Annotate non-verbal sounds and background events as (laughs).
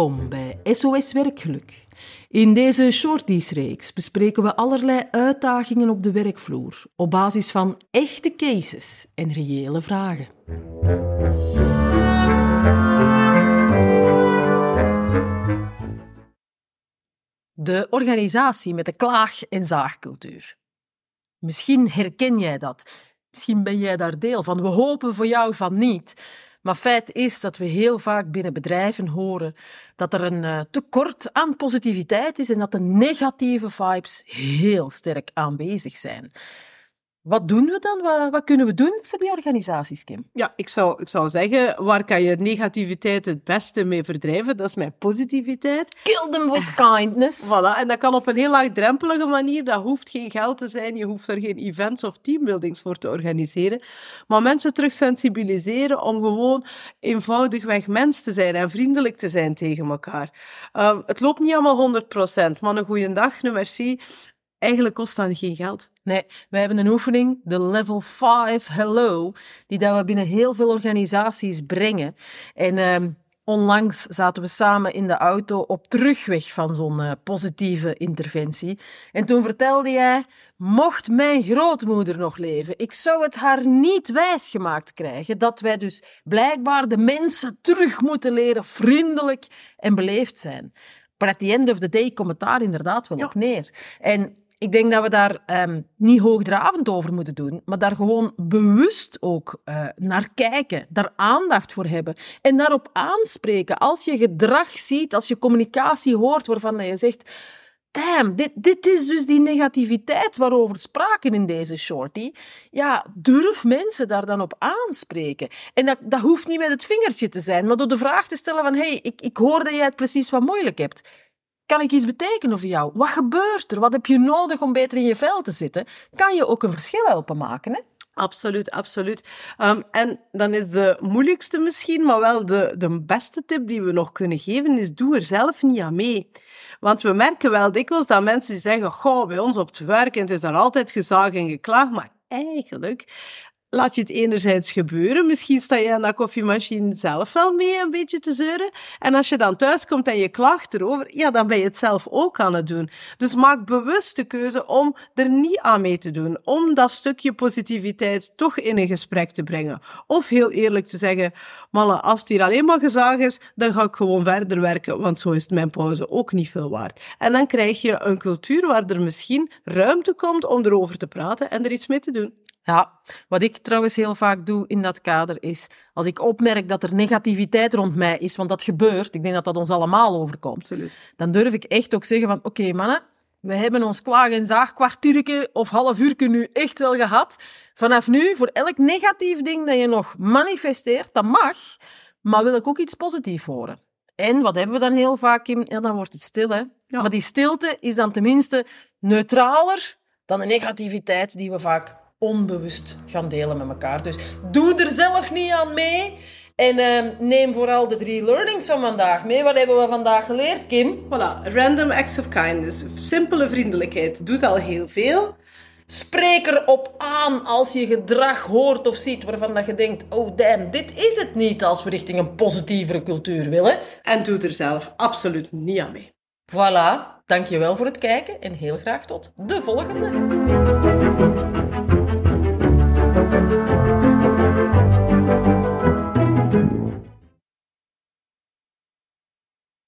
Welkom bij SOS Werkgeluk. In deze Shorties-reeks bespreken we allerlei uitdagingen op de werkvloer op basis van echte cases en reële vragen. De organisatie met de klaag- en zaagcultuur. Misschien herken jij dat. Misschien ben jij daar deel van. We hopen voor jou van niet. Maar feit is dat we heel vaak binnen bedrijven horen dat er een uh, tekort aan positiviteit is en dat de negatieve vibes heel sterk aanwezig zijn. Wat doen we dan? Wat, wat, kunnen we doen voor die organisaties, Kim? Ja, ik zou, ik zou zeggen, waar kan je negativiteit het beste mee verdrijven? Dat is met positiviteit. Kill them with kindness. (laughs) Voilà, en dat kan op een heel laagdrempelige manier. Dat hoeft geen geld te zijn, je hoeft er geen events of teambuildings voor te organiseren. Maar mensen terug sensibiliseren om gewoon eenvoudigweg mens te zijn en vriendelijk te zijn tegen elkaar. Um, het loopt niet allemaal 100%, maar een goede dag, een merci, eigenlijk kost dat geen geld. Nee, we hebben een oefening, de Level 5 Hello, die dat we binnen heel veel organisaties brengen. En uh, onlangs zaten we samen in de auto op terugweg van zo'n uh, positieve interventie. En toen vertelde jij, mocht mijn grootmoeder nog leven, ik zou het haar niet wijsgemaakt krijgen dat wij dus blijkbaar de mensen terug moeten leren vriendelijk en beleefd zijn. Maar at the end of the day komt het daar inderdaad wel ja. op neer. En ik denk dat we daar um, niet hoogdravend over moeten doen, maar daar gewoon bewust ook uh, naar kijken, daar aandacht voor hebben en daarop aanspreken. Als je gedrag ziet, als je communicatie hoort waarvan je zegt. Damn, dit, dit is dus die negativiteit waarover spraken in deze shorty. Ja, durf mensen daar dan op aanspreken. En dat, dat hoeft niet met het vingertje te zijn, maar door de vraag te stellen van hey, ik, ik hoor dat jij het precies wat moeilijk hebt. Kan ik iets betekenen voor jou? Wat gebeurt er? Wat heb je nodig om beter in je vel te zitten? Kan je ook een verschil helpen maken? Hè? Absoluut, absoluut. Um, en dan is de moeilijkste misschien, maar wel de, de beste tip die we nog kunnen geven, is doe er zelf niet aan mee. Want we merken wel dikwijls dat mensen zeggen, goh, bij ons op het werk, het is daar altijd gezaagd en geklaagd, maar eigenlijk laat je het enerzijds gebeuren. Misschien sta je aan dat koffiemachine zelf wel mee een beetje te zeuren. En als je dan thuis komt en je klaagt erover, ja, dan ben je het zelf ook aan het doen. Dus maak bewust de keuze om er niet aan mee te doen. Om dat stukje positiviteit toch in een gesprek te brengen. Of heel eerlijk te zeggen, mannen, als het hier alleen maar gezag is, dan ga ik gewoon verder werken, want zo is mijn pauze ook niet veel waard. En dan krijg je een cultuur waar er misschien ruimte komt om erover te praten en er iets mee te doen. Ja, wat ik trouwens heel vaak doe in dat kader is, als ik opmerk dat er negativiteit rond mij is, want dat gebeurt, ik denk dat dat ons allemaal overkomt, Absoluut. dan durf ik echt ook zeggen van, oké okay, mannen, we hebben ons klaag- en zaagkwartiertje of half uurtje nu echt wel gehad. Vanaf nu, voor elk negatief ding dat je nog manifesteert, dat mag, maar wil ik ook iets positiefs horen. En wat hebben we dan heel vaak in? Ja, dan wordt het stil, hè. Ja. Maar die stilte is dan tenminste neutraler dan de negativiteit die we vaak onbewust gaan delen met elkaar. Dus doe er zelf niet aan mee. En uh, neem vooral de drie learnings van vandaag mee. Wat hebben we vandaag geleerd, Kim? Voilà, random acts of kindness. Simpele vriendelijkheid doet al heel veel. Spreek erop aan als je gedrag hoort of ziet waarvan dat je denkt: oh damn, dit is het niet als we richting een positievere cultuur willen. En doe er zelf absoluut niet aan mee. Voilà, dankjewel voor het kijken en heel graag tot de volgende.